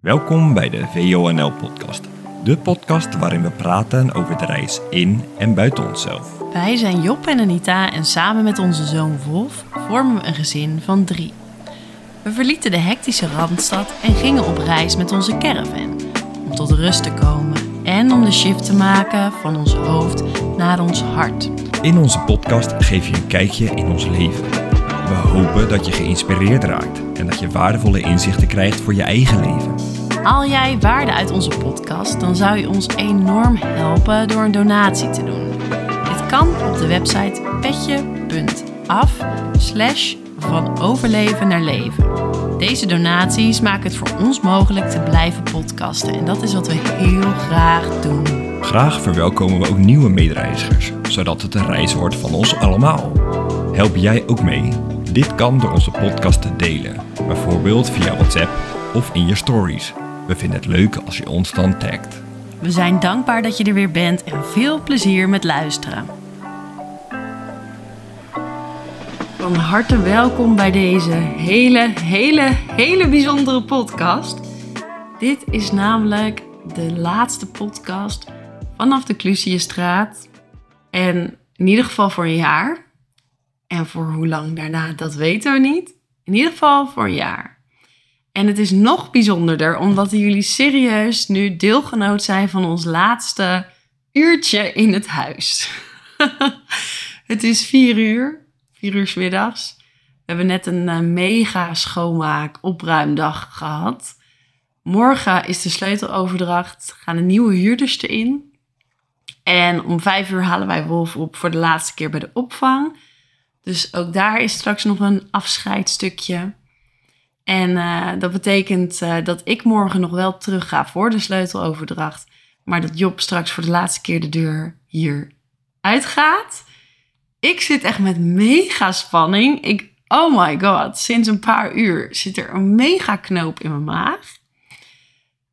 Welkom bij de VONL-podcast. De podcast waarin we praten over de reis in en buiten onszelf. Wij zijn Job en Anita en samen met onze zoon Wolf vormen we een gezin van drie. We verlieten de hectische Randstad en gingen op reis met onze caravan. Om tot rust te komen en om de shift te maken van ons hoofd naar ons hart. In onze podcast geef je een kijkje in ons leven. We hopen dat je geïnspireerd raakt en dat je waardevolle inzichten krijgt voor je eigen leven. Haal jij waarde uit onze podcast, dan zou je ons enorm helpen door een donatie te doen. Dit kan op de website petje.af slash van overleven naar leven. Deze donaties maken het voor ons mogelijk te blijven podcasten en dat is wat we heel graag doen. Graag verwelkomen we ook nieuwe medereizigers, zodat het een reis wordt van ons allemaal. Help jij ook mee? Dit kan door onze podcast te delen, bijvoorbeeld via WhatsApp of in je stories. We vinden het leuk als je ons dan tagt. We zijn dankbaar dat je er weer bent en veel plezier met luisteren. Van harte welkom bij deze hele, hele, hele bijzondere podcast. Dit is namelijk de laatste podcast vanaf de Clusiëstraat. En in ieder geval voor een jaar. En voor hoe lang daarna, dat weten we niet. In ieder geval voor een jaar. En het is nog bijzonderder omdat jullie serieus nu deelgenoot zijn van ons laatste uurtje in het huis. het is vier uur, vier uur middags. We hebben net een eh, mega schoonmaak opruimdag gehad. Morgen is de sleuteloverdracht, gaan de nieuwe huurders erin. En om vijf uur halen wij Wolf op voor de laatste keer bij de opvang. Dus ook daar is straks nog een afscheidstukje. En uh, dat betekent uh, dat ik morgen nog wel terug ga voor de sleuteloverdracht. Maar dat Job straks voor de laatste keer de deur hier uitgaat. Ik zit echt met mega spanning. Ik, oh my god, sinds een paar uur zit er een mega knoop in mijn maag.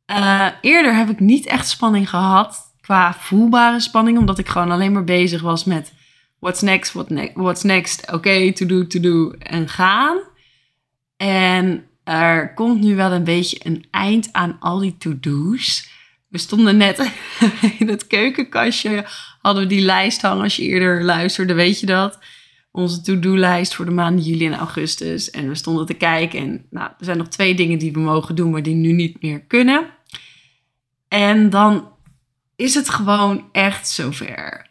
Uh, eerder heb ik niet echt spanning gehad qua voelbare spanning. Omdat ik gewoon alleen maar bezig was met what's next, what ne what's next. Oké, to do, to do en gaan. En er komt nu wel een beetje een eind aan al die to-do's. We stonden net in het keukenkastje, hadden we die lijst hangen. Als je eerder luisterde, weet je dat. Onze to-do-lijst voor de maanden juli en augustus. En we stonden te kijken en nou, er zijn nog twee dingen die we mogen doen, maar die nu niet meer kunnen. En dan is het gewoon echt zover.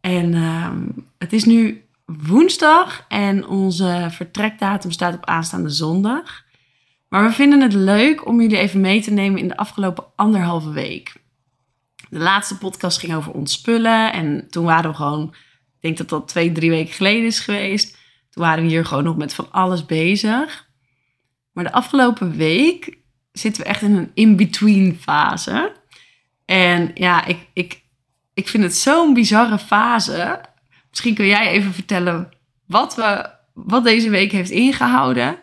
En uh, het is nu woensdag en onze vertrekdatum staat op aanstaande zondag. Maar we vinden het leuk om jullie even mee te nemen in de afgelopen anderhalve week. De laatste podcast ging over ontspullen en toen waren we gewoon, ik denk dat dat twee, drie weken geleden is geweest. Toen waren we hier gewoon nog met van alles bezig. Maar de afgelopen week zitten we echt in een in-between fase. En ja, ik, ik, ik vind het zo'n bizarre fase. Misschien kun jij even vertellen wat, we, wat deze week heeft ingehouden,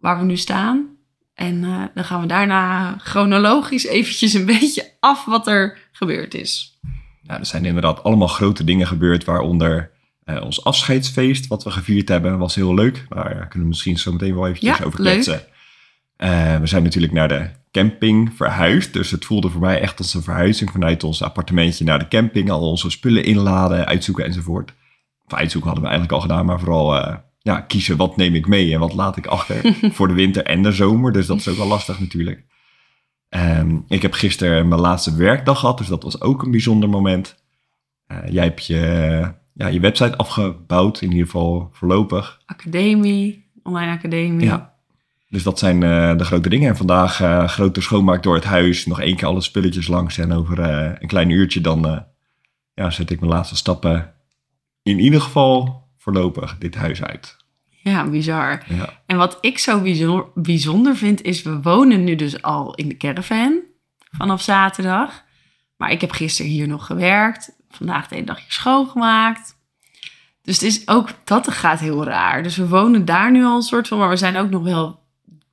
waar we nu staan. En uh, dan gaan we daarna chronologisch eventjes een beetje af wat er gebeurd is. Ja, er zijn inderdaad allemaal grote dingen gebeurd, waaronder uh, ons afscheidsfeest, wat we gevierd hebben, was heel leuk. Daar kunnen we misschien zo meteen wel eventjes ja, over kletsen. Uh, we zijn natuurlijk naar de camping verhuisd. Dus het voelde voor mij echt als een verhuizing vanuit ons appartementje naar de camping. Al onze spullen inladen, uitzoeken enzovoort. Of uitzoeken hadden we eigenlijk al gedaan, maar vooral uh, ja, kiezen wat neem ik mee en wat laat ik achter voor de winter en de zomer. Dus dat is ook wel lastig natuurlijk. Um, ik heb gisteren mijn laatste werkdag gehad, dus dat was ook een bijzonder moment. Uh, jij hebt je, ja, je website afgebouwd, in ieder geval voorlopig. Academie, online academie. Ja, dus dat zijn uh, de grote dingen. En vandaag uh, grote schoonmaak door het huis. Nog één keer alle spulletjes langs. En over uh, een klein uurtje dan ja, zet ik mijn laatste stappen. In ieder geval voorlopig dit huis uit. Ja, bizar. Ja. En wat ik zo bijzonder, bijzonder vind is, we wonen nu dus al in de caravan vanaf zaterdag. Maar ik heb gisteren hier nog gewerkt. Vandaag de hele dag hier schoongemaakt. Dus het is ook, dat gaat heel raar. Dus we wonen daar nu al een soort van, maar we zijn ook nog wel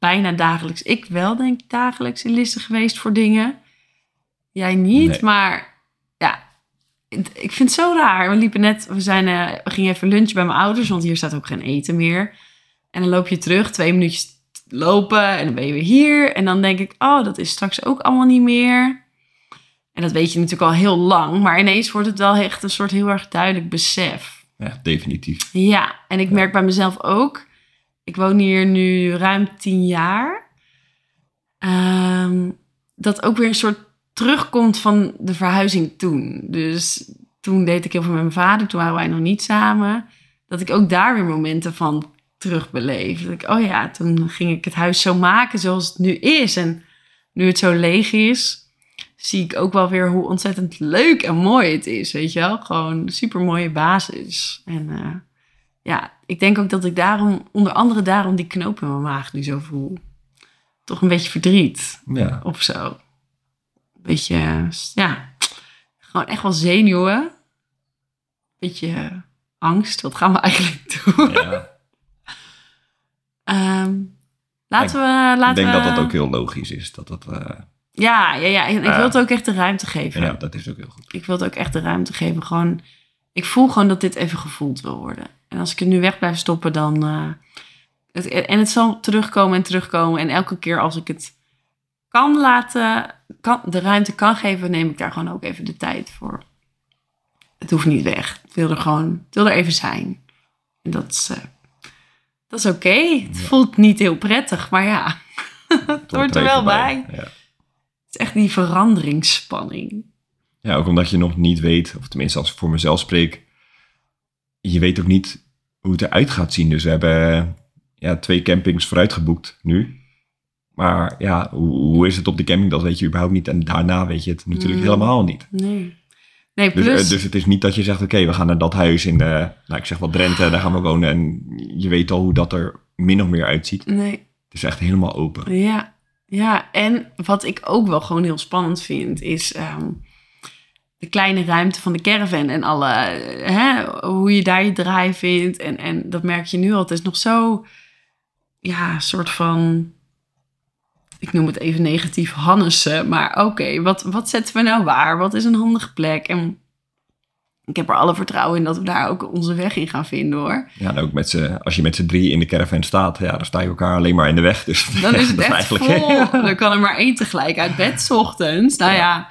bijna dagelijks. Ik wel, denk ik, dagelijks in Lisse geweest voor dingen. Jij niet, nee. maar ja, ik vind het zo raar. We liepen net, we, zijn, uh, we gingen even lunchen bij mijn ouders, want hier staat ook geen eten meer. En dan loop je terug, twee minuutjes lopen en dan ben je weer hier. En dan denk ik, oh, dat is straks ook allemaal niet meer. En dat weet je natuurlijk al heel lang. Maar ineens wordt het wel echt een soort heel erg duidelijk besef. Ja, definitief. Ja, en ik merk bij mezelf ook. Ik woon hier nu ruim tien jaar. Ehm, dat ook weer een soort terugkomt van de verhuizing toen. Dus toen deed ik heel veel met mijn vader. Toen waren wij nog niet samen. Dat ik ook daar weer momenten van terugbeleef. Dat ik, oh ja, toen ging ik het huis zo maken zoals het nu is. En nu het zo leeg is, zie ik ook wel weer hoe ontzettend leuk en mooi het is. Weet je wel? Gewoon een super mooie basis. En eh, ja, ik denk ook dat ik daarom, onder andere daarom, die knoop in mijn maag nu zo voel. Toch een beetje verdriet Ja, of zo. Beetje, ja, gewoon echt wel zenuwen. Beetje angst. Wat gaan we eigenlijk doen? ja. Ehm, laten we, laten ik denk we... dat dat ook heel logisch is. Dat dat, eh, Ja, ja, ja. En ik wil het ook echt de ruimte geven. ja, dat is ook heel goed. Ik wil het ook echt de ruimte geven. Gewoon, ik voel gewoon dat dit even gevoeld wil worden. En als ik het nu weg blijf stoppen, dan... eh, het, en het zal terugkomen en terugkomen. En elke keer als ik het kan laten, kan, de ruimte kan geven, neem ik daar gewoon ook even de tijd voor. Het hoeft niet weg. Het wil er gewoon, wil er even zijn. En dat is, eh, dat is oké. Het Ja. voelt niet heel prettig, maar ja, het hoort er wel bij. Ja. Het is echt die veranderingsspanning. ja, ook omdat je nog niet weet, of tenminste als ik voor mezelf spreek, je weet ook niet hoe het eruit gaat zien. Dus we hebben ja, twee campings vooruit geboekt nu. Maar ja, hoe, hoe is het op de camping, dat weet je überhaupt niet. En daarna weet je het natuurlijk Mm. helemaal niet. Nee. Nee, Dus, plus... eh, dus het is niet dat je zegt, oké, we gaan naar dat huis in, de, nou ik zeg wel Drenthe, daar gaan we wonen. En je weet al hoe dat er min of meer uitziet. nee, Het is echt helemaal open. ja. Ja, en wat ik ook wel gewoon heel spannend vind, is ehm, de kleine ruimte van de caravan en alle, hè, hoe je daar je draai vindt. En, en dat merk je nu al. Het is nog zo, ja, soort van, ik noem het even negatief, Hannessen. Maar oké, wat, wat zetten we nou waar? Wat is een handige plek? En ik heb er alle vertrouwen in dat we daar ook onze weg in gaan vinden hoor. Ja, en ook met z'n, als je met z'n drie in de caravan staat, ja, dan sta je elkaar alleen maar in de weg. Dus Dan is het echt vol. Dan kan er maar één tegelijk uit bed 's ochtends. Nou ja,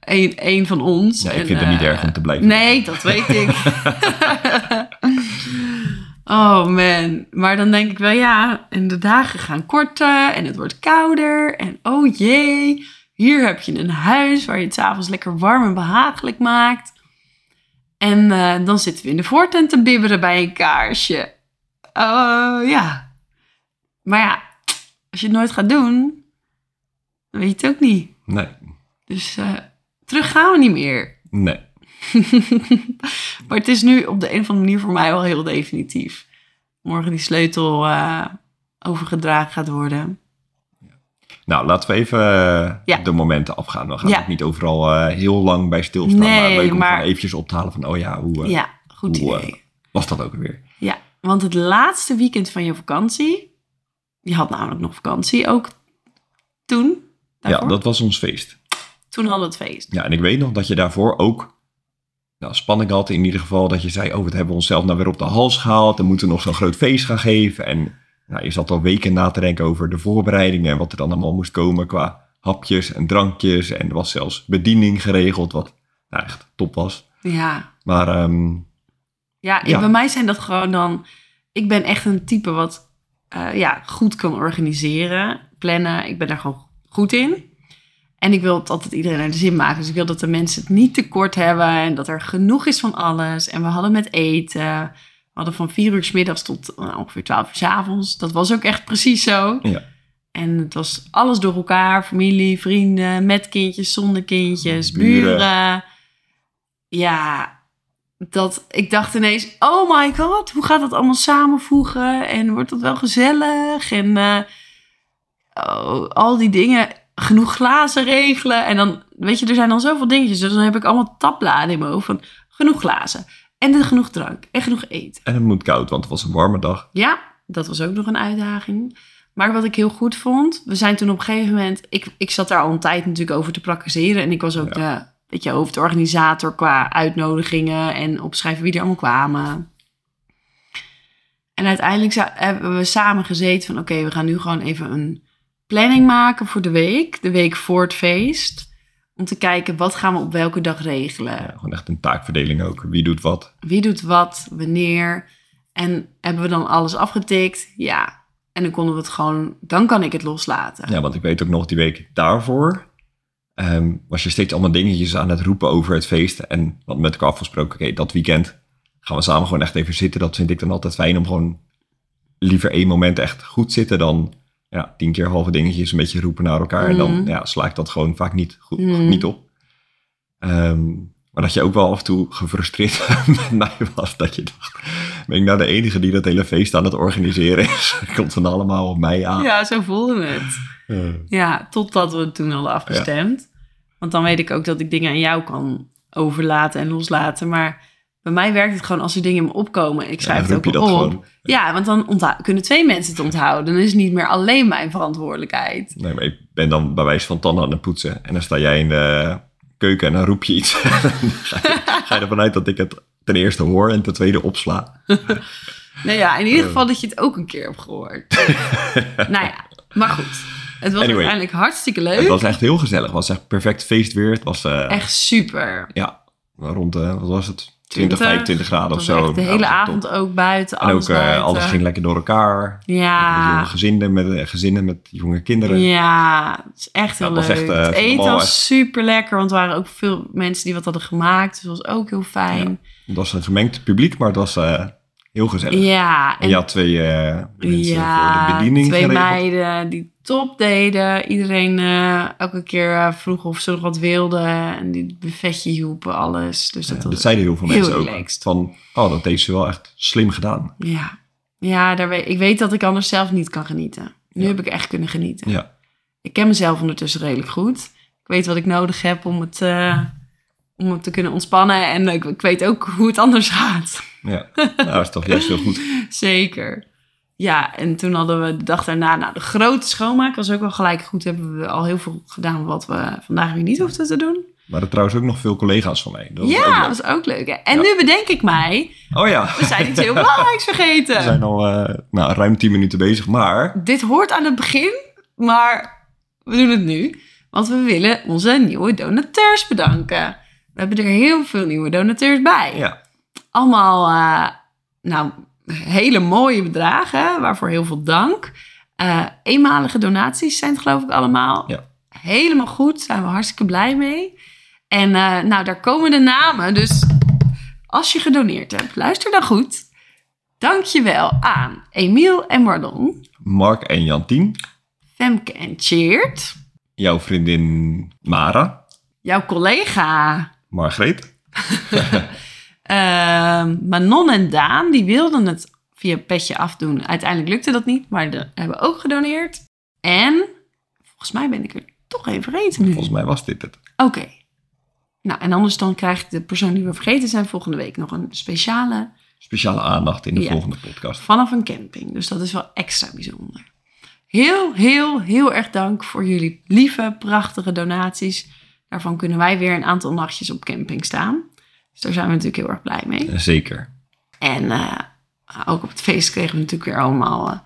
één van ons. Ja, ik En, vind het niet eh, erg om te blijven. Nee, dat weet ik. oh man. Maar dan denk ik wel, ja, en de dagen gaan korter en het wordt kouder. En oh jee, hier heb je een huis waar je het s'avonds lekker warm en behagelijk maakt. En eh, dan zitten we in de voortent te bibberen bij een kaarsje. Oh ja. Maar ja, als je het nooit gaat doen, dan weet je het ook niet. Nee, Dus eh, terug gaan we niet meer. nee. maar het is nu op de een of andere manier voor mij wel heel definitief. Morgen die sleutel eh, overgedragen gaat worden. Nou, laten we even eh, Ja. de momenten afgaan. We gaan Ja. ook niet overal eh, heel lang bij stilstaan. Nee, maar leuk om maar- eventjes op te halen van, oh ja, hoe Ja, goed hoe, idee. was dat ook weer? Ja, want het laatste weekend van je vakantie, je had namelijk nog vakantie ook toen. daarvoor. Ja, dat was ons feest. Toen hadden we het feest. Ja, en ik weet nog dat je daarvoor ook nou, spanning had. In ieder geval dat je zei, oh, wat hebben we onszelf nou weer op de hals gehaald. Dan moeten we nog zo'n groot feest gaan geven. En nou, je zat al weken na te denken over de voorbereidingen en wat er dan allemaal moest komen qua hapjes en drankjes. En er was zelfs bediening geregeld, wat nou, echt top was. Ja, Maar ehm, ja, en Ja. bij mij zijn dat gewoon dan... Ik ben echt een type wat eh, ja, goed kan organiseren, plannen. Ik ben daar gewoon goed in. En ik wil het altijd iedereen naar de zin maken. Dus ik wil dat de mensen het niet tekort hebben en dat er genoeg is van alles. En we hadden met eten. We hadden van vier uur 's middags tot eh, ongeveer twaalf uur 's avonds. Dat was ook echt precies zo. Ja. En het was alles door elkaar. Familie, vrienden, met kindjes, zonder kindjes, Buren. buren. Ja, dat ik dacht ineens, oh my god, hoe gaat dat allemaal samenvoegen? En wordt dat wel gezellig? En eh, oh, al die dingen, genoeg glazen regelen. En dan, weet je, er zijn dan zoveel dingetjes. Dus dan heb ik allemaal tabbladen in mijn hoofd van genoeg glazen. En genoeg drank en genoeg eten. en het moet koud, want het was een warme dag. Ja, dat was ook nog een uitdaging. Maar wat ik heel goed vond, we zijn toen op een gegeven moment... Ik, ik zat daar al een tijd natuurlijk over te praktiseren. En ik was ook de weet je, hoofdorganisator qua uitnodigingen en opschrijven wie er allemaal kwamen. En uiteindelijk hebben we samen gezeten van... oké, we gaan nu gewoon even een planning maken voor de week. De week voor het feest. Om te kijken, wat gaan we op welke dag regelen? Ja, gewoon echt een taakverdeling ook. Wie doet wat? Wie doet wat, wanneer? En hebben we dan alles afgetikt? Ja. En dan konden we het gewoon... Dan kan ik het loslaten. Ja, want ik weet ook nog die week daarvoor... ehm, was je steeds allemaal dingetjes aan het roepen over het feest. En hadden met elkaar afgesproken, oké, dat weekend gaan we samen gewoon echt even zitten. Dat vind ik dan altijd fijn om gewoon liever één moment echt goed zitten dan ja, tien keer halve dingetjes een beetje roepen naar elkaar. En dan Mhm. ja, sla ik dat gewoon vaak niet, goed, Mhm. niet op. Ehm, maar dat je ook wel af en toe gefrustreerd met mij was. Dat je dacht, ben ik nou de enige die dat hele feest aan het organiseren is? Komt dan allemaal op mij aan? Ja, zo voelde het. Ja, totdat we het toen hadden afgestemd. Want dan weet ik ook dat ik dingen aan jou kan overlaten en loslaten. Maar bij mij werkt het gewoon als er dingen in me opkomen. Ik schrijf het ook op. gewoon. Ja, want dan kunnen twee mensen het onthouden. Dan is het niet meer alleen mijn verantwoordelijkheid. Nee, maar ik ben dan bij wijze van tanden aan het poetsen. En dan sta jij in de keuken en dan roep je iets. Ga, je, ervan uit dat ik het ten eerste hoor en ten tweede opsla. Nou ja, in ieder geval dat je het ook een keer hebt gehoord. nou ja, maar goed. Het was Anyway. uiteindelijk hartstikke leuk. Het was echt heel gezellig. Het was echt perfect feestweer. Het was eh, Echt super. ja, rond, eh, wat was het? 20, 25 graden of zo. de Ja, hele avond top. ook buiten. En ook alles eh, buiten. alles ging lekker door elkaar. Met jonge Ja, gezinnen met, eh, gezinnen met jonge kinderen. ja, het is echt heel Ja, leuk. echt, eh, het eten was echt- super lekker, want er waren ook veel mensen die wat hadden gemaakt. Dus dat was ook heel fijn. Het was een gemengd publiek, maar het was eh, heel gezellig. Ja, En je had twee eh, mensen voor de bediening twee geregeld. meiden die top deden. Iedereen eh, elke keer eh, vroeg of ze nog wat wilden. En die buffetje hielpen, alles. Dus dat Ja, dat zeiden heel veel heel mensen ook. relaxed. Van, oh, dat heeft ze wel echt slim gedaan. Ja, ja daar weet, ik weet dat ik anders zelf niet kan genieten. Nu Ja. heb ik echt kunnen genieten. Ja, Ik ken mezelf ondertussen redelijk goed. Ik weet wat ik nodig heb om het, om het te kunnen ontspannen. En ik, ik weet ook hoe het anders gaat. ja. nou, dat is toch juist heel goed. Zeker. Ja, en toen hadden we de dag daarna, nou, de grote schoonmaak was ook wel gelijk goed. Hebben we al heel veel gedaan wat we vandaag weer niet hoefden te doen. Maar er trouwens ook nog veel collega's van mij. Dat was ook ja, dat was ook leuk. Hè? En Ja. nu bedenk ik mij, Oh ja, we zijn iets heel belangrijks vergeten. we zijn al eh, nou, ruim 10 minuten bezig. Maar Dit hoort aan het begin, maar we doen het nu. Want we willen onze nieuwe donateurs bedanken. We hebben er heel veel nieuwe donateurs bij. ja, Allemaal, eh, nou, hele mooie bedragen, waarvoor heel veel dank. Eh, eenmalige donaties zijn het geloof ik allemaal. Ja. Helemaal goed, zijn we hartstikke blij mee. En eh, nou, daar komen de namen. Dus als je gedoneerd hebt, luister dan goed. Dank je wel aan Emiel en Mardon, Mark en Jantien. Femke en Cheert, Jouw vriendin Mara. jouw collega Margreet. Ehm, Manon en Daan, die wilden het via Petje afdoen. Uiteindelijk lukte dat niet, maar de hebben ook gedoneerd. En volgens mij ben ik er toch even vergeten nu. Volgens mij was dit het. Oké. Nou, en anders dan krijgt de persoon die we vergeten zijn volgende week nog een speciale Speciale aandacht in de Ja. volgende podcast. vanaf een camping. Dus dat is wel extra bijzonder. Heel, heel, heel erg dank voor jullie lieve, prachtige donaties. Daarvan kunnen wij weer een aantal nachtjes op camping staan. Dus daar zijn we natuurlijk heel erg blij mee. Zeker. En eh, ook op het feest kregen we natuurlijk weer allemaal eh,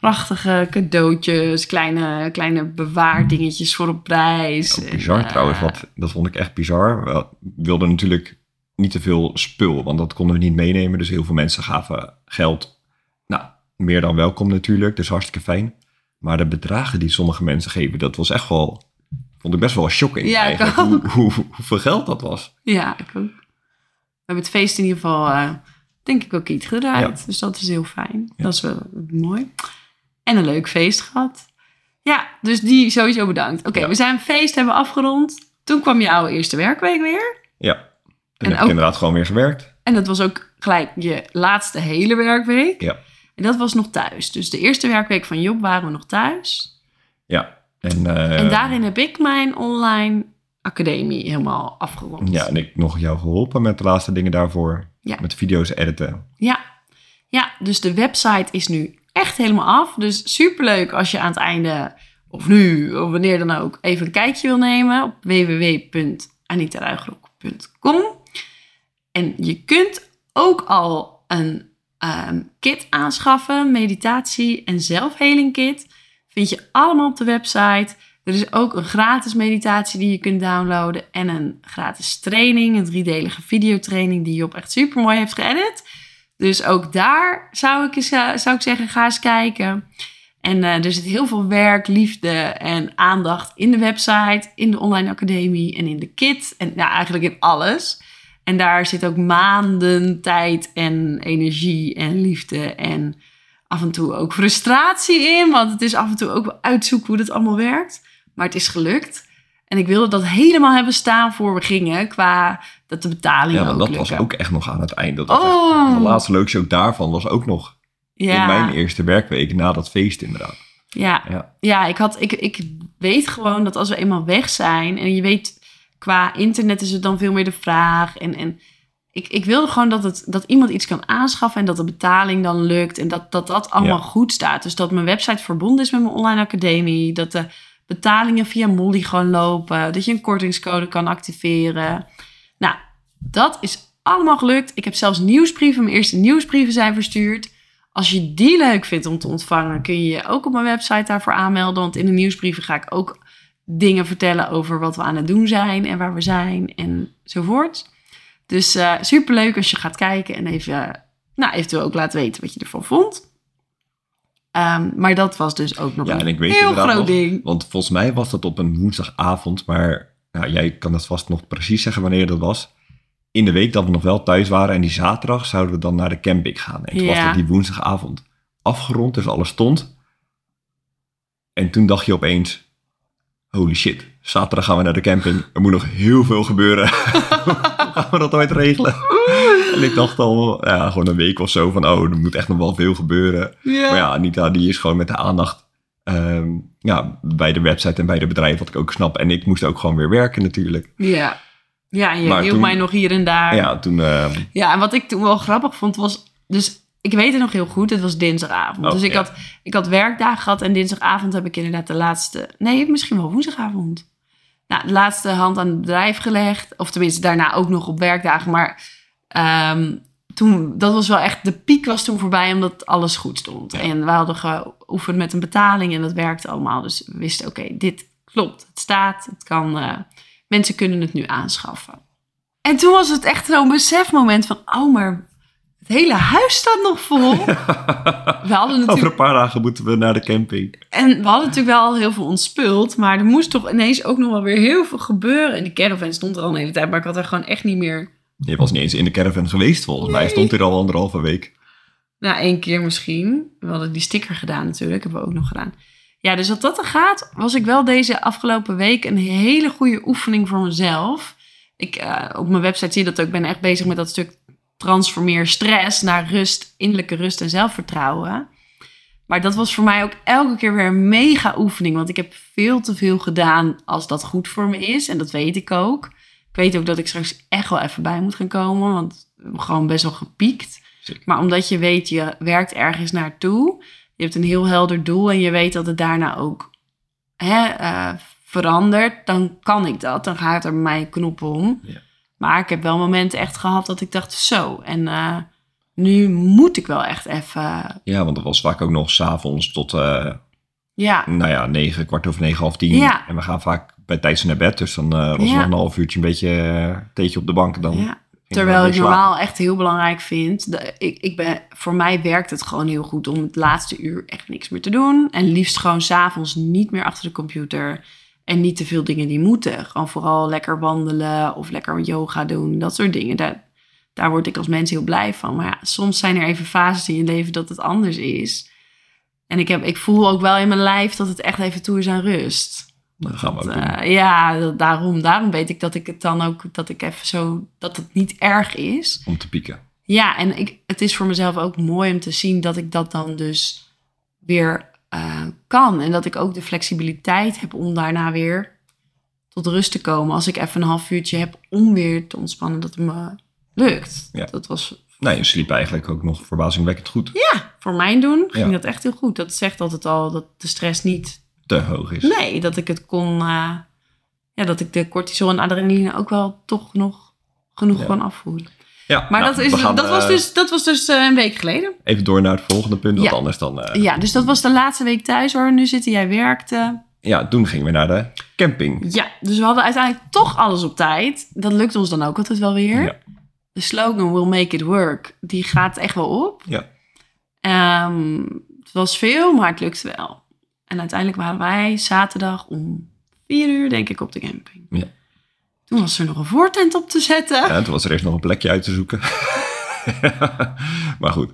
prachtige cadeautjes, kleine, kleine bewaardingetjes voor op prijs. Ook bizar En, eh, trouwens, wat, dat vond ik echt bizar. We wilden natuurlijk niet te veel spul, want dat konden we niet meenemen. Dus heel veel mensen gaven geld. Nou, meer dan welkom natuurlijk, dus hartstikke fijn. Maar de bedragen die sommige mensen geven, dat was echt wel, vond ik best wel shocking Ja, ik eigenlijk. Hoe, hoe, hoeveel geld dat was. Ja, ik ook. We hebben het feest in ieder geval, eh, denk ik, ook iets gedraaid. Dus dat is heel fijn. Ja. Dat is wel mooi. En een leuk feest gehad. Ja, dus die sowieso bedankt. Oké, we zijn feest, hebben we afgerond. Toen kwam jouw eerste werkweek weer. Ja, en, En heb ik ook- inderdaad gewoon weer gewerkt. En dat was ook gelijk je laatste hele werkweek. Ja. En dat was nog thuis. Dus de eerste werkweek van Job waren we nog thuis. Ja, en, eh, en daarin heb ik mijn online academie helemaal afgerond. ja, en ik nog jou geholpen met de laatste dingen daarvoor. Ja. Met video's editen. Ja. ja, dus de website is nu echt helemaal af. Dus superleuk als je aan het einde, of nu, of wanneer dan ook, even een kijkje wil nemen op www.anitaruigrok.com. En je kunt ook al een ehm, kit aanschaffen, meditatie en zelfheling kit. Vind je allemaal op de website. Er is ook een gratis meditatie die je kunt downloaden en een gratis training, een driedelige videotraining die Job echt super mooi heeft geëdit. Dus ook daar zou ik, eens, eh, zou ik zeggen, ga eens kijken. En eh, er zit heel veel werk, liefde en aandacht in de website, in de online academie en in de kit. En ja, eigenlijk in alles. En daar zit ook maanden tijd en energie en liefde en af en toe ook frustratie in. Want het is af en toe ook wel uitzoeken hoe dat allemaal werkt. Maar het is gelukt. En ik wilde dat helemaal hebben staan voor we gingen. Qua dat de betaling Ja, want dat lukken. was ook echt nog aan het eind. Dat Oh. echt- de laatste leukste ook daarvan was ook nog ja. in mijn eerste werkweek na dat feest inderdaad. Ja, Ja. ja ik, had, ik, ik weet gewoon dat als we eenmaal weg zijn... en je weet, qua internet is het dan veel meer de vraag. En, en ik, ik wilde gewoon dat, het, dat iemand iets kan aanschaffen... en dat de betaling dan lukt en dat dat, dat allemaal Ja. goed staat. Dus dat mijn website verbonden is met mijn online academie... dat de betalingen via Molly gewoon lopen... dat je een kortingscode kan activeren. Nou, dat is allemaal gelukt. Ik heb zelfs nieuwsbrieven, mijn eerste nieuwsbrieven zijn verstuurd... Als je die leuk vindt om te ontvangen, kun je je ook op mijn website daarvoor aanmelden. Want in de nieuwsbrieven ga ik ook dingen vertellen over wat we aan het doen zijn en waar we zijn enzovoort. Dus super superleuk als je gaat kijken en even, nou, eventueel ook laat weten wat je ervan vond. Ehm, maar dat was dus ook nog Ja, een heel groot nog- ding. Want volgens mij was dat op een woensdagavond, maar nou, jij kan het vast nog precies zeggen wanneer dat was. In de week dat we nog wel thuis waren en die zaterdag zouden we dan naar de camping gaan. En toen was dat die woensdagavond afgerond, dus alles stond. En toen dacht je opeens, holy shit, zaterdag gaan we naar de camping. Er moet nog heel veel gebeuren. Gaan we dat ooit regelen? En ik dacht al, ja, gewoon een week of zo van, oh, er moet echt nog wel veel gebeuren. Maar ja, Anita die is gewoon met de aandacht ehm, ja, bij de website en bij de bedrijf, wat ik ook snap. En ik moest ook gewoon weer werken natuurlijk. ja. Ja, en je toen- mij nog hier en daar. Ja, toen... ehm, Ja, en wat ik toen wel grappig vond was... Dus ik weet het nog heel goed, het was dinsdagavond. Oh, dus ik, ja. had, ik had werkdagen gehad en dinsdagavond heb ik inderdaad de laatste... Nee, misschien wel woensdagavond. Nou, de laatste hand aan het bedrijf gelegd. Of tenminste, daarna ook nog op werkdagen. Maar ehm, toen, dat was wel echt... De piek was toen voorbij omdat alles goed stond. Ja. En we hadden geoefend met een betaling en dat werkte allemaal. Dus we wisten, oké, dit klopt. Het staat, het kan... eh, mensen kunnen het nu aanschaffen. En toen was het echt zo'n besefmoment van... Oh, maar het hele huis staat nog vol. We hadden over natuurlijk, een paar dagen moeten we naar de camping. en we hadden natuurlijk wel al heel veel ontspult. Maar er moest toch ineens ook nog wel weer heel veel gebeuren. En die caravan stond er al een hele tijd. Maar ik had er gewoon echt niet meer... Je was niet eens in de caravan geweest volgens mij. Stond hier al anderhalve week. Nou, één keer misschien. We hadden die sticker gedaan natuurlijk. Hebben we ook nog gedaan. Ja, dus wat dat er gaat, was ik wel deze afgelopen week een hele goede oefening voor mezelf. Ik, eh, op mijn website zie je dat ook. Ik ben echt bezig met dat stuk transformeer stress naar rust, innerlijke rust en zelfvertrouwen. Maar dat was voor mij ook elke keer weer een mega oefening. Want ik heb veel te veel gedaan als dat goed voor me is. En dat weet ik ook. Ik weet ook dat ik straks echt wel even bij moet gaan komen. Want gewoon best wel gepiekt. Zeker. Maar omdat je weet, je werkt ergens naartoe. Je hebt een heel helder doel en je weet dat het daarna ook hè, eh, verandert. Dan kan ik dat. Dan gaat er bij mij een knop om. Ja. Maar ik heb wel momenten echt gehad dat ik dacht, zo. En eh, nu moet ik wel echt even... Ja, want dat was vaak ook nog s'avonds tot, eh, Ja, nou ja, negen, kwart over negen, half tien. Ja. En we gaan vaak bij tijds naar bed. Dus dan eh, was Ja. nog een half uurtje een beetje theetje op de bank. Dan ja. Terwijl ik normaal echt heel belangrijk vind. De, ik, ik ben, voor mij werkt het gewoon heel goed om het laatste uur echt niks meer te doen. En liefst gewoon s'avonds niet meer achter de computer. En niet te veel dingen die moeten. Gewoon vooral lekker wandelen of lekker yoga doen. Dat soort dingen. Daar, daar word ik als mens heel blij van. Maar ja, soms zijn er even fases in je leven dat het anders is. En ik, heb, ik voel ook wel in mijn lijf dat het echt even toe is aan rust. Dat gaan we ook doen. Eh, ja, dat- daarom, daarom weet ik dat ik het dan ook, dat ik even zo, dat het niet erg is. Om te pieken. Ja, en ik, het is voor mezelf ook mooi om te zien dat ik dat dan dus weer eh, kan. En dat ik ook de flexibiliteit heb om daarna weer tot rust te komen. Als ik even een half uurtje heb om weer te ontspannen, dat het me lukt. Ja. Dat was Nou, je sliep eigenlijk ook nog verbazingwekkend goed. ja, voor mijn doen ging Ja. dat echt heel goed. Dat zegt altijd al dat de stress niet Te hoog is. Nee, dat ik het kon. eh, ja, dat ik de cortisol en adrenaline ook wel toch nog genoeg Ja. afvoeren. Ja, Maar nou, dat, is, gaan, dat, was eh, dus, dat was dus eh, een week geleden. Even door naar het volgende punt, want Ja. anders dan... eh, Ja, dus dat was de laatste week thuis waar we nu zitten. Jij werkte. ja, toen gingen we naar de camping. Ja, dus we hadden uiteindelijk toch alles op tijd. Dat lukt ons dan ook altijd wel weer. Ja. De slogan We'll Make It Work, die gaat echt wel op. Ja. Ehm, het was veel, maar het lukte wel. En uiteindelijk waren wij zaterdag om vier uur, denk ik, op de camping. Ja. Toen was er nog een voortent op te zetten. Ja, toen was er eerst nog een plekje uit te zoeken. maar goed.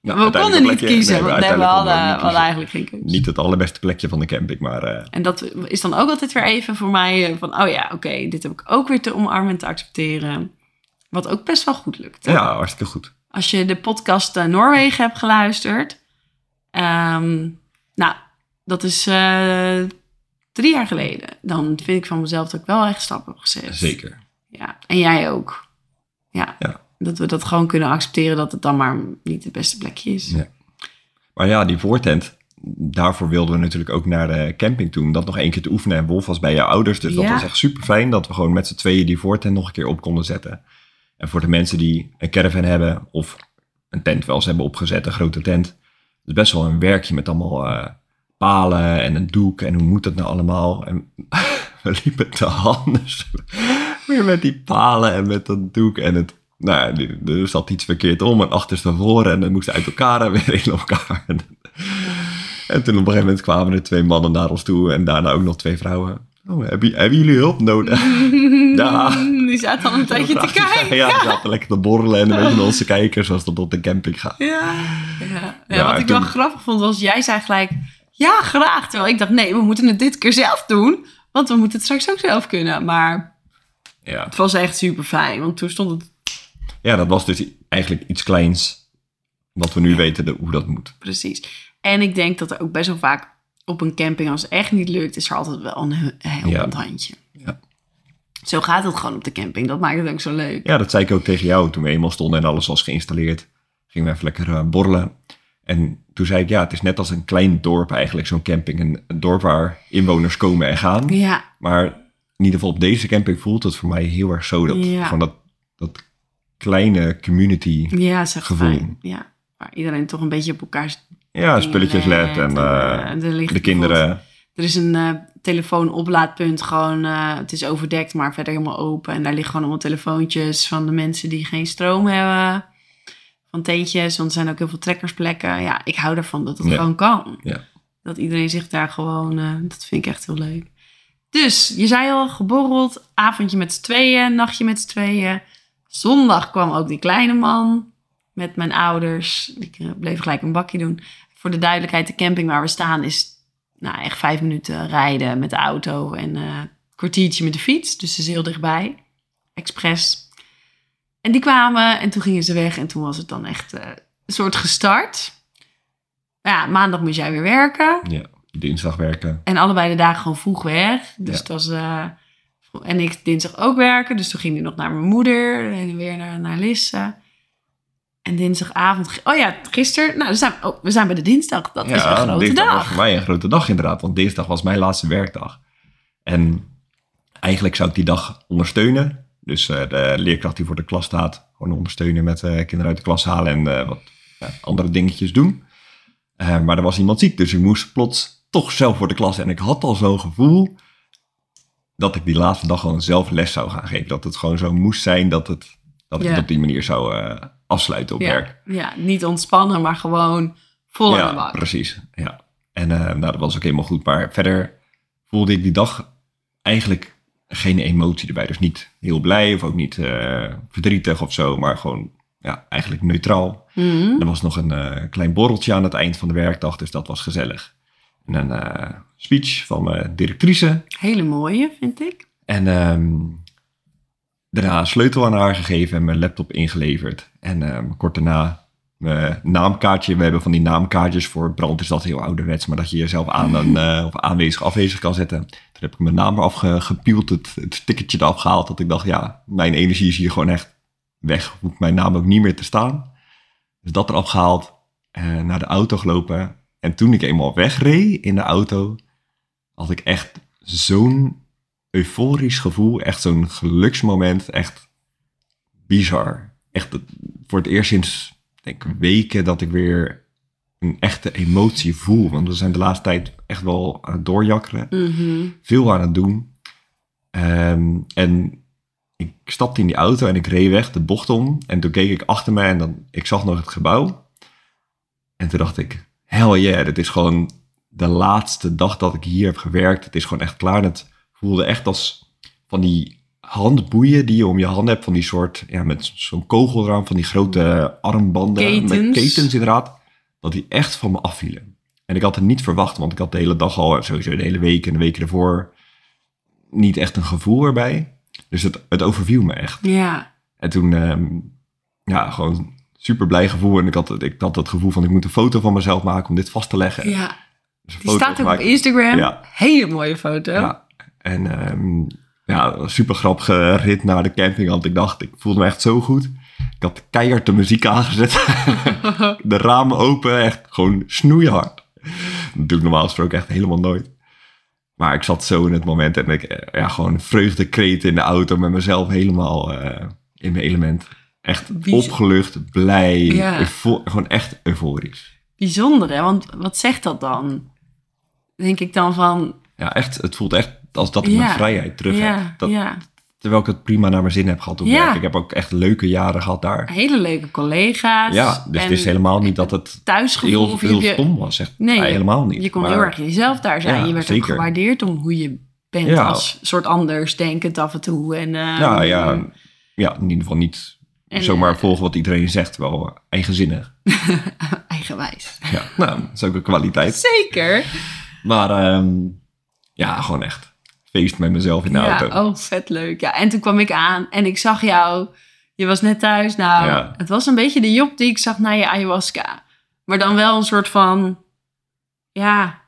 Nou, we konden niet kiezen, nee, want we, hadden, we hadden eigenlijk geen keuze. Niet het allerbeste plekje van de camping, maar eh, En dat is dan ook altijd weer even voor mij eh, van, oh ja, oké, dit heb ik ook weer te omarmen en te accepteren. Wat ook best wel goed lukt. ja, hartstikke goed. Als je de podcast eh, Noorwegen hebt geluisterd, ehm, nou, dat is drie jaar geleden. Dan vind ik van mezelf dat ik wel echt stappen heb gezet. Zeker. Ja, en jij ook. Ja. Ja. Dat we dat gewoon kunnen accepteren dat het dan maar niet het beste plekje is. Ja. Maar ja, die voortent, daarvoor wilden we natuurlijk ook naar de camping toe. Om dat nog één keer te oefenen. En Wolf was bij jouw ouders, dus dat was echt super fijn dat we gewoon met z'n tweeën die voortent nog een keer op konden zetten. En voor de mensen die een caravan hebben of een tent wel eens hebben opgezet, een grote tent. Het is best wel een werkje met allemaal eh, palen en een doek. En hoe moet dat nou allemaal? En we liepen te handen weer met die palen en met dat doek. En het, nou, ja, er zat iets verkeerd om en achterstevoren. En dan moesten uit elkaar en weer in elkaar. En toen op een gegeven moment kwamen er twee mannen naar ons toe en daarna ook nog twee vrouwen. Oh, hebben, hebben jullie hulp nodig? Ja. Die zaten al een tijdje te kijken. Ja, die zaten lekker te borrelen en een beetje naar ons te kijken zoals dat op de camping gaat. Ja. ja. ja, Ja, wat ik wel grappig vond was, jij zei gelijk, ja graag. Terwijl ik dacht, nee, we moeten het dit keer zelf doen. Want we moeten het straks ook zelf kunnen. Maar Ja. het was echt super fijn. Want toen stond het ja, dat was dus eigenlijk iets kleins wat we nu weten de- hoe dat moet. precies. En ik denk dat er ook best wel vaak op een camping, als het echt niet lukt, is er altijd wel een he- helpend handje. Ja. Zo gaat het gewoon op de camping. Dat maakt het ook zo leuk. Ja, dat zei ik ook tegen jou toen we eenmaal stonden en alles was geïnstalleerd. Gingen we even lekker eh, borrelen. En toen zei ik, ja, het is net als een klein dorp eigenlijk, zo'n camping. Een, een dorp waar inwoners komen en gaan. Ja, Maar in ieder geval op deze camping voelt het voor mij heel erg zo. Dat, Ja. Gewoon dat, dat kleine community. ja, Gevoel. fijn. Ja, waar iedereen toch een beetje op elkaar Ja, spulletjes let en eh, ligt de kinderen. Er is een eh telefoonoplaadpunt, gewoon, eh, het is overdekt, maar verder helemaal open. En daar liggen gewoon allemaal telefoontjes van de mensen die geen stroom hebben. Van tentjes, want er zijn ook heel veel trekkersplekken. Ja, ik hou ervan dat het Ja. gewoon kan. Ja. Dat iedereen zich daar gewoon, eh, dat vind ik echt heel leuk. Dus, je zei al, geborreld, avondje met z'n tweeën, nachtje met z'n tweeën. Zondag kwam ook die kleine man met mijn ouders. Ik eh, bleef gelijk een bakje doen. Voor de duidelijkheid, de camping waar we staan is nou, echt vijf minuten rijden met de auto en eh, een kwartiertje met de fiets. Dus het is heel dichtbij. Express. En die kwamen en toen gingen ze weg en toen was het dan echt eh, een soort gestart. Ja, maandag moest jij weer werken. Ja, dinsdag werken. En allebei de dagen gewoon vroeg weg. Dus Ja. het was... eh, en ik dinsdag ook werken. Dus toen ging ik nog naar mijn moeder. En weer naar, naar Lisse. En dinsdagavond... Oh ja, gisteren... Nou, we zijn, oh, we zijn bij de dinsdag. Dat is een grote dinsdag was dag. voor mij een grote dag inderdaad. Want dinsdag was mijn laatste werkdag. En eigenlijk zou ik die dag ondersteunen. Dus eh, de leerkracht die voor de klas staat, gewoon ondersteunen met eh, kinderen uit de klas halen en eh, wat andere dingetjes doen. Maar er was iemand ziek, dus ik moest plots toch zelf voor de klas. En ik had al zo'n gevoel dat ik die laatste dag gewoon zelf les zou gaan geven. Dat het gewoon zo moest zijn dat, het, dat ik Ja. op die manier zou afsluiten op Ja, werk. ja, niet ontspannen, maar gewoon vol aan de Ja, bak. precies. Ja. En nou, dat was ook helemaal goed. Maar verder voelde ik die dag eigenlijk geen emotie erbij. Dus niet heel blij of ook niet eh, verdrietig of zo. Maar gewoon ja, eigenlijk neutraal. Mhm. Er was nog een eh, klein borreltje aan het eind van de werkdag. Dus dat was gezellig. En een eh, speech van mijn directrice. Hele mooie, vind ik. En ehm, daarna een sleutel aan haar gegeven en mijn laptop ingeleverd. En ehm, kort daarna mijn naamkaartje. We hebben van die naamkaartjes voor brand is dat heel ouderwets. Maar dat je jezelf aan een, eh, of aanwezig afwezig kan zetten. Toen heb ik mijn naam eraf ge- gepield, het, het stickertje eraf gehaald. Dat ik dacht, ja, mijn energie is hier gewoon echt weg. Hoeft mijn naam ook niet meer te staan. Dus dat eraf gehaald. eh, naar de auto gelopen. En toen ik eenmaal wegreed in de auto, had ik echt zo'n euforisch gevoel. Echt zo'n geluksmoment. Echt bizar. echt voor het eerst sinds denk weken dat ik weer een echte emotie voel. Want we zijn de laatste tijd echt wel aan het doorjakkeren. Mhm. Veel aan het doen. Ehm, en ik stapte in die auto en ik reed weg de bocht om. En toen keek ik achter me en dan, ik zag nog het gebouw. En toen dacht ik, hell yeah, dit is gewoon de laatste dag dat ik hier heb gewerkt. Het is gewoon echt klaar. En het voelde echt als van die handboeien die je om je handen hebt. Van die soort, ja, met zo'n kogel eraan. Van die grote armbanden. Met Ketens. ketens inderdaad. Dat die echt van me afvielen. En ik had het niet verwacht, want ik had de hele dag al, sowieso de hele week en de weken ervoor, niet echt een gevoel erbij. Dus het, het overviel me echt. Ja. En toen, ehm, ja, gewoon super blij gevoel. En ik had, het- ik had het gevoel van, ik moet een foto van mezelf maken om dit vast te leggen. ja. Dus Die staat ook op. Instagram. Ja. Hele mooie foto. Ja. En ehm, ja, een super grappige rit naar de camping, want ik dacht, ik voelde me echt zo goed. Ik had keihard de muziek aangezet. de ramen open, echt gewoon snoeihard. Dat doe ik normaal gesproken echt helemaal nooit. Maar ik zat zo in het moment en ik, ja, gewoon vreugdekreet in de auto met mezelf helemaal eh, in mijn element. Echt opgelucht, blij, Ja. gewoon echt euforisch. Bijzonder, hè? Want wat zegt dat dan? Denk ik dan van... Ja, echt, het voelt echt als dat ik mijn vrijheid terug heb. Dat. Terwijl ik het prima naar mijn zin heb gehad op Ja. werk. Ik heb ook echt leuke jaren gehad daar. Hele leuke collega's. Ja, dus het is helemaal niet dat het heel, heel je, stom was. Echt, Nee, nee, helemaal niet. je kon Maar- heel erg jezelf daar zijn. Ja, je werd ook gewaardeerd om hoe je bent Ja. als soort anders denkend af en toe. En, eh, Ja, ja, ja, in ieder geval niet En, zomaar eh, volgen wat iedereen zegt. Wel eigenzinnig. Eigenwijs. Ja, nou, dat is ook een kwaliteit. Zeker. Maar ehm, ja, gewoon echt feest met mezelf in de Ja, auto. oh, vet leuk. Ja, en toen kwam ik aan en ik zag jou. Je was net thuis. Nou, Ja. het was een beetje de Job die ik zag na je ayahuasca. Maar dan wel een soort van... Ja,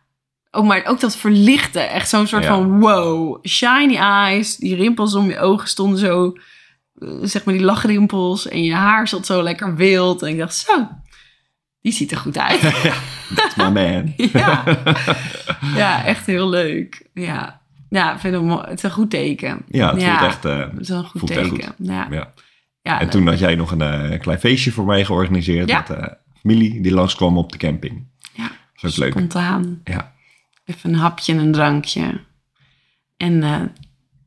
ook, maar ook dat verlichte. Echt zo'n soort Ja. van wow. Shiny eyes. Die rimpels om je ogen stonden zo... eh, Zeg maar die lachrimpels. En je haar zat zo lekker wild. En ik dacht, zo... Die ziet er goed uit. That's my man. ja. ja, echt heel leuk. Ja, ja ik vind het, mooi. het is een goed teken. Ja, het Ja. voelt echt... eh, Het is een goed Voelt teken. Ja. ja. Ja, En toen had jij nog een eh, klein feestje voor mij georganiseerd Ja. met de familie die langskwam op de camping. Ja, Dat is leuk. spontaan. Ja. Even een hapje en een drankje. En eh,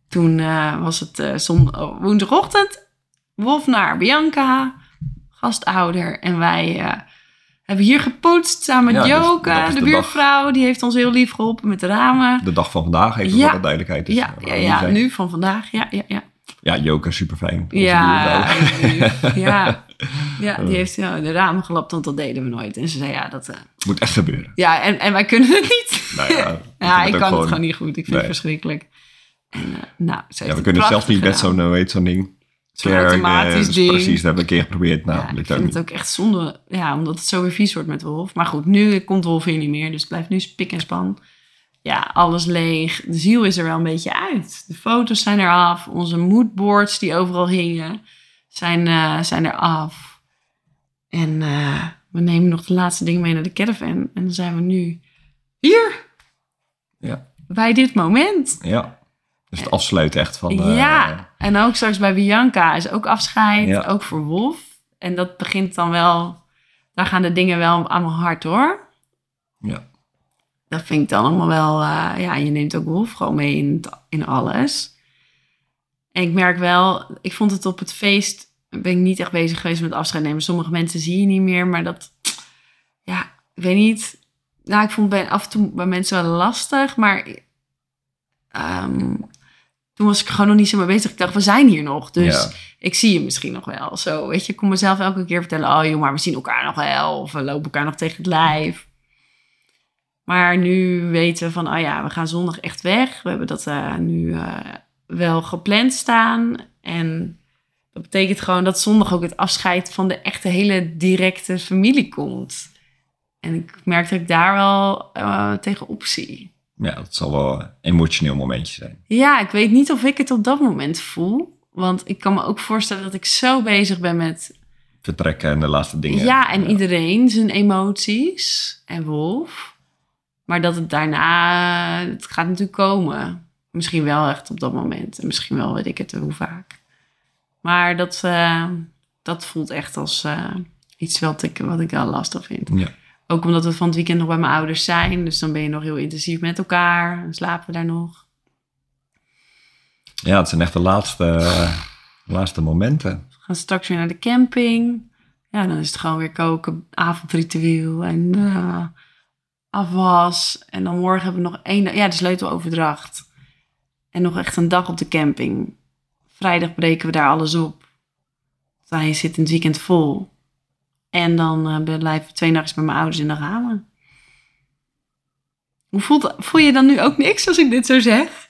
toen eh, was het eh, oh, woensdagochtend. Wolf naar Bianca, gastouder. En wij eh, hebben hier gepoetst samen met Ja, dus Joke, de, dag. buurvrouw. Die heeft ons heel lief geholpen met de ramen. De dag van vandaag, even Ja. voor de duidelijkheid. Dus, ja, eh, nu van vandaag. Ja, ja, ja. Ja, Joke, super fijn. Ja, ja. ja, die heeft ja, de ramen gelapt, want dat deden we nooit. En ze zei, ja, dat... eh, Moet echt gebeuren. ja, en, en wij kunnen het niet. Nou ja, Ja, ik kan het gewoon niet goed. Ik vind Nee. het verschrikkelijk. En, eh, nou, ze heeft Ja, we kunnen zelfs prachtig niet met zo'n, zo'n ding. Automatisch ding. Precies, dat hebben we een keer geprobeerd. Nou, ja, ik ook vind het ook echt zonde, ja, omdat het zo weer vies wordt met Wolf. Maar goed, nu komt Wolf hier niet meer, dus het blijft nu spik en span. Ja, alles leeg. De ziel is er wel een beetje uit. De foto's zijn eraf. Onze moodboards die overal hingen, zijn, eh, zijn eraf. En eh, we nemen nog de laatste dingen mee naar de caravan. En dan zijn we nu hier, Ja, bij dit moment. ja. Dus het afsluiten echt van... eh, ja, en ook straks bij Bianca is ook afscheid, Ja. ook voor Wolf. En dat begint dan wel, daar gaan de dingen wel aan mijn hart hoor. Ja. Dat vind ik dan allemaal wel, eh, ja, je neemt ook Wolf gewoon mee in, in alles. En ik merk wel, ik vond het op het feest, ben ik niet echt bezig geweest met afscheid nemen. Sommige mensen zie je niet meer, maar dat, ja, ik weet niet. Nou, ik vond het bij, af en toe bij mensen wel lastig, maar ehm, toen was ik gewoon nog niet zo mee bezig. Ik dacht, we zijn hier nog, dus Ja. ik zie je misschien nog wel. Zo, weet je, ik kon mezelf elke keer vertellen, oh joh, maar we zien elkaar nog wel, of we lopen elkaar nog tegen het lijf. Maar nu weten we van, oh ja, we gaan zondag echt weg. We hebben dat eh, nu eh, wel gepland staan. En dat betekent gewoon dat zondag ook het afscheid van de echte hele directe familie komt. En ik merk dat ik daar wel eh, tegenop zie. Ja, dat zal wel een emotioneel momentje zijn. Ja, ik weet niet of ik het op dat moment voel. Want ik kan me ook voorstellen dat ik zo bezig ben met Vertrekken en de laatste dingen. Ja, en iedereen zijn emoties en Wolf. Maar dat het daarna, het gaat natuurlijk komen. Misschien wel echt op dat moment. En misschien wel weet ik het hoe vaak. Maar dat, eh, dat voelt echt als eh, iets wat ik, wat ik wel lastig vind. Ja. Ook omdat we van het weekend nog bij mijn ouders zijn. Dus dan ben je nog heel intensief met elkaar. Dan slapen we daar nog. ja, het zijn echt de laatste, laatste momenten. We gaan straks weer naar de camping. Ja, dan is het gewoon weer koken, avondritueel en eh, afwas. En dan morgen hebben we nog één ja, de sleuteloverdracht. En nog echt een dag op de camping. Vrijdag breken we daar alles op. Hij zit in het weekend vol. En dan eh, blijven we twee nachtjes bij mijn ouders in de ramen. Hoe voelt, voel je dan nu ook niks als ik dit zo zeg?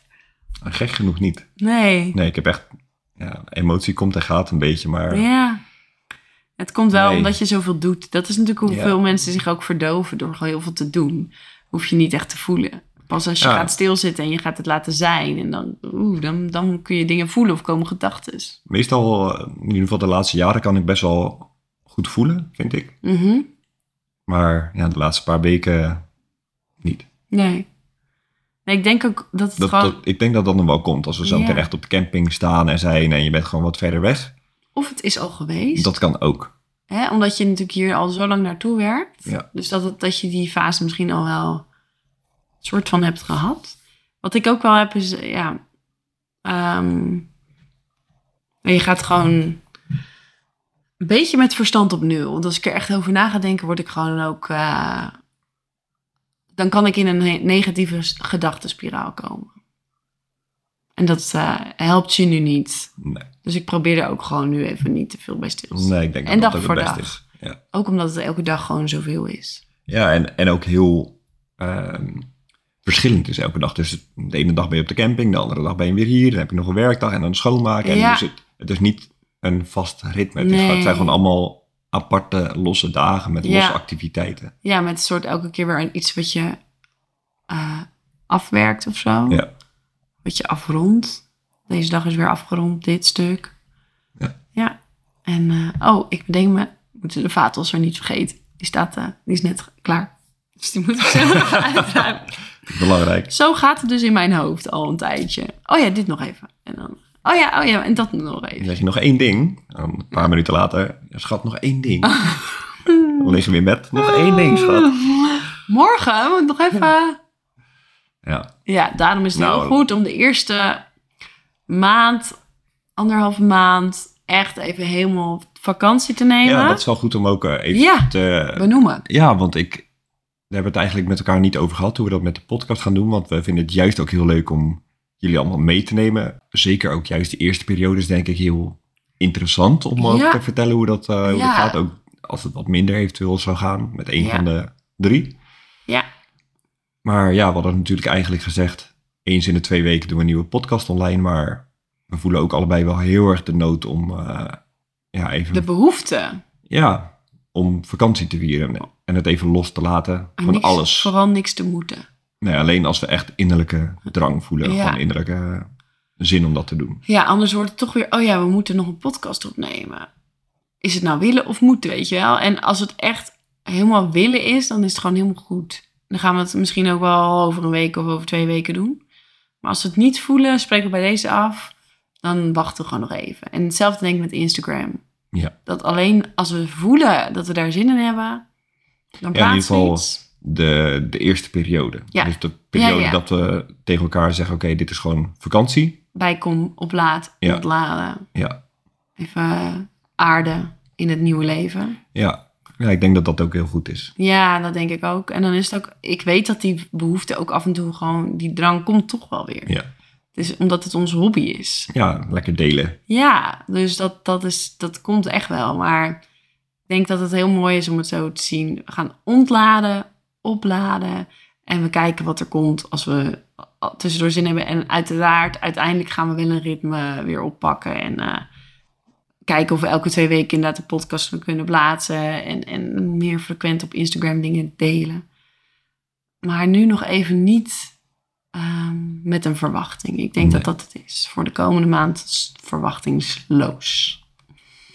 Gek genoeg niet. Nee. Nee, ik heb echt... Ja, emotie komt en gaat een beetje, maar... Ja. Het komt wel Nee. omdat je zoveel doet. Dat is natuurlijk hoeveel Ja. mensen zich ook verdoven door gewoon heel veel te doen. Hoef je niet echt te voelen. Pas als je Ja. gaat stilzitten en je gaat het laten zijn. En dan, oeh, dan, dan kun je dingen voelen of komen gedachten. Meestal, eh, in ieder geval de laatste jaren, kan ik best wel goed voelen, vind ik. Mhm. Maar ja, de laatste paar weken niet. Nee. Nee, ik denk ook dat het Dat, gewoon... dat, ik denk dat dat nog wel komt. Als we zo meteen echt op de camping staan en zijn en je bent gewoon wat verder weg. Of het is al geweest. Dat kan ook. Hè? Omdat je natuurlijk hier al zo lang naartoe werkt. Ja. Dus dat, het, dat je die fase misschien al wel soort van hebt gehad. Wat ik ook wel heb is, ja... ehm, je gaat gewoon een beetje met verstand op nul. Want als ik er echt over na ga denken, word ik gewoon ook... eh, dan kan ik in een ne- negatieve gedachtenspiraal komen. En dat eh, helpt je nu niet. Nee, Dus ik probeer er ook gewoon nu even niet te veel bij stil te staan. nee ik denk En dat dag dat ook voor dag. is. Ja, Ook omdat het elke dag gewoon zoveel is. ja en, en ook heel ehm, verschillend is elke dag. Dus de ene dag ben je op de camping, de andere dag ben je weer hier. Dan heb je nog een werkdag en dan schoonmaken. En Ja. dus het, het is niet een vast ritme. Het, Nee. het zijn gewoon allemaal aparte, losse dagen met losse Ja. activiteiten. Ja, met een soort elke keer weer iets wat je eh, afwerkt of zo. Ja. Wat je afrondt. Deze dag is weer afgerond, dit stuk. Ja. Ja. En, eh, oh, ik bedenk me, we moeten de vaatwasser niet vergeten. Die staat, eh, die is net klaar. Dus die moet ik even uitruimen. Belangrijk. Zo gaat het dus in mijn hoofd al een tijdje. Oh ja, dit nog even. En dan, oh ja, oh ja, en dat nog Dan even. zeg je nog één ding. Dan een paar minuten later, schat, nog één ding. Dan lig je weer met nog één ding, schat. Morgen, moet nog even... Ja, Ja, daarom is het Nou, heel goed om de eerste maand, anderhalve maand, echt even helemaal vakantie te nemen. ja dat is wel goed om ook eh, even Ja. te... Benoemen. Ja, want ik... We hebben het eigenlijk met elkaar niet over gehad hoe we dat met de podcast gaan doen. Want we vinden het juist ook heel leuk om jullie allemaal mee te nemen. Zeker ook juist de eerste periode is denk ik heel interessant om ook Ja. te vertellen hoe dat, eh, hoe Ja. dat gaat. Ook als het wat minder eventueel zou gaan met een Ja. van de drie. Ja. Maar ja, we hadden natuurlijk eigenlijk gezegd, eens in de twee weken doen we een nieuwe podcast online. Maar we voelen ook allebei wel heel erg de nood om, eh, ja, even, De behoefte. ja, om vakantie te vieren. En het even los te laten En van niks, alles. Vooral niks te moeten. Nee, alleen als we echt innerlijke drang voelen. Ja. Gewoon innerlijke zin om dat te doen. Ja, anders wordt het toch weer, oh ja, we moeten nog een podcast opnemen. Is het nou willen of moeten, weet je wel? En als het echt helemaal willen is, dan is het gewoon helemaal goed. Dan gaan we het misschien ook wel over een week of over twee weken doen. Maar als we het niet voelen, spreken we bij deze af. Dan wachten we gewoon nog even. En hetzelfde denk ik met Instagram. Ja. Dat alleen als we voelen dat we daar zin in hebben, dan Ja, in ieder plaatsen geval iets. De, de eerste periode. Ja. Dus de periode Ja, ja. dat we tegen elkaar zeggen, oké, dit is gewoon vakantie. Bijkom, oplaad, Ja. ontladen. Ja. Even aarde in het nieuwe leven. Ja. ja, ik denk dat dat ook heel goed is. Ja, dat denk ik ook. En dan is het ook, ik weet dat die behoefte ook af en toe gewoon, die drang komt toch wel weer. Ja, Dus omdat het onze hobby is. ja lekker delen. Ja, dus dat, dat, is, dat komt echt wel. Maar ik denk dat het heel mooi is om het zo te zien. We gaan ontladen, opladen en we kijken wat er komt als we tussendoor zin hebben. En uiteraard, uiteindelijk gaan we wel een ritme weer oppakken en eh, kijken of we elke twee weken inderdaad een podcast kunnen plaatsen en, en meer frequent op Instagram dingen delen. Maar nu nog even niet ehm, met een verwachting. Ik denk Nee. dat dat het is. Voor de komende maand verwachtingsloos.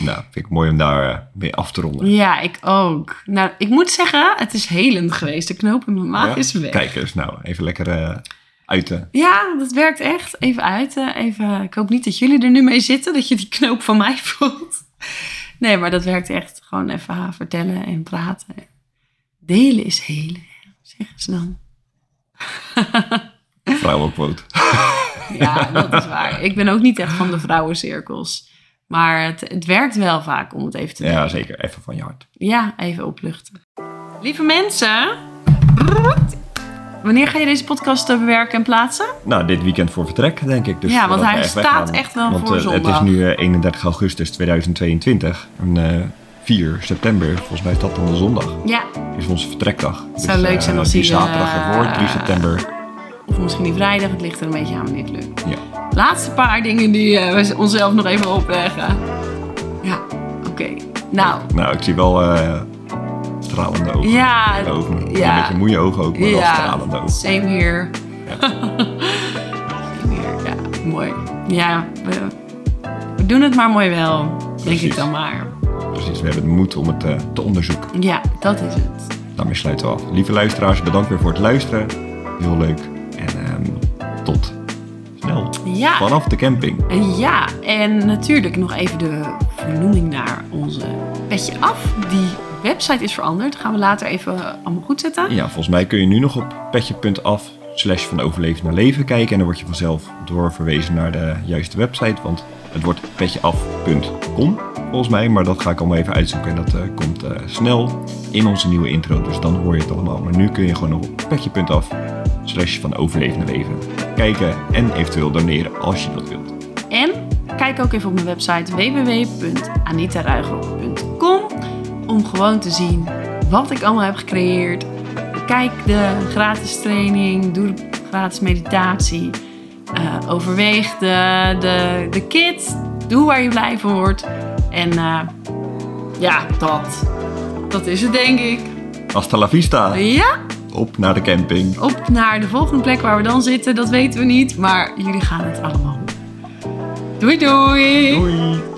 Nou, vind ik mooi om daar eh, mee af te ronden. Ja, ik ook. Nou, ik moet zeggen, het is helend geweest. De knoop in mijn maag Ja? is weg. Kijk eens, nou, even lekker eh, uiten. Ja, dat werkt echt. Even uit. eh, Even, ik hoop niet dat jullie er nu mee zitten, dat je die knoop van mij voelt. Nee, maar dat werkt echt. Gewoon even vertellen en praten. Delen is helen, zeggen ze dan. Vrouwenquote. Ja, dat is waar. Ik ben ook niet echt van de vrouwencirkels. Maar het, het werkt wel vaak om het even te doen. Ja, zeker. Even van je hart. Ja, even opluchten. Lieve mensen, wanneer ga je deze podcast eh, bewerken en plaatsen? Nou, dit weekend voor vertrek, denk ik. Dus Ja, want hij staat weggaan. echt wel want, voor eh, Het zondag. is nu eh, 31 augustus 2022. En eh, 4 september, volgens mij is dat dan de zondag, Ja, is onze vertrekdag. Het zou leuk zijn als die zaterdag eh, ervoor, 3 september. Of misschien die vrijdag. Het ligt er een beetje aan wanneer het lukt. Ja. Laatste paar dingen die eh, we onszelf nog even opleggen. Ja, oké. Nou, Nou, ik zie wel eh, stralende ogen. Ja, me. ja. Een beetje moeie ogen ook, maar wel ja, stralende ogen. same here. same here, ja, mooi. Ja, we, we doen het maar mooi wel, denk Precies. ik dan maar. Precies, we hebben de moed om het eh, te onderzoeken. Ja, dat is het. Daarmee sluiten we af. Lieve luisteraars, bedankt weer voor het luisteren. Heel leuk. Tot snel. Ja. Vanaf de camping. Ja, en natuurlijk nog even de vernoeming naar onze petje af. Die website is veranderd. gaan we later even allemaal goed zetten. Ja, volgens mij kun je nu nog op petje.af slash van overleven naar leven kijken. En dan word je vanzelf doorverwezen naar de juiste website. Want het wordt petjeaf.com volgens mij. Maar dat ga ik allemaal even uitzoeken. En dat eh, komt eh, snel in onze nieuwe intro. Dus dan hoor je het allemaal. Maar nu kun je gewoon op petje.af slash van overleven naar leven kijken. En eventueel doneren als je dat wilt. En kijk ook even op mijn website www.anitaruigel.com om gewoon te zien wat ik allemaal heb gecreëerd. Kijk de gratis training, doe de gratis meditatie. eh, overweeg de, de, de kit. Doe waar je blij van wordt. En eh, ja, dat. Dat is het denk ik. Hasta la vista! Ja, Op naar de camping. op naar de volgende plek waar we dan zitten, dat weten we niet. Maar jullie gaan het allemaal. Doei doei! Doei!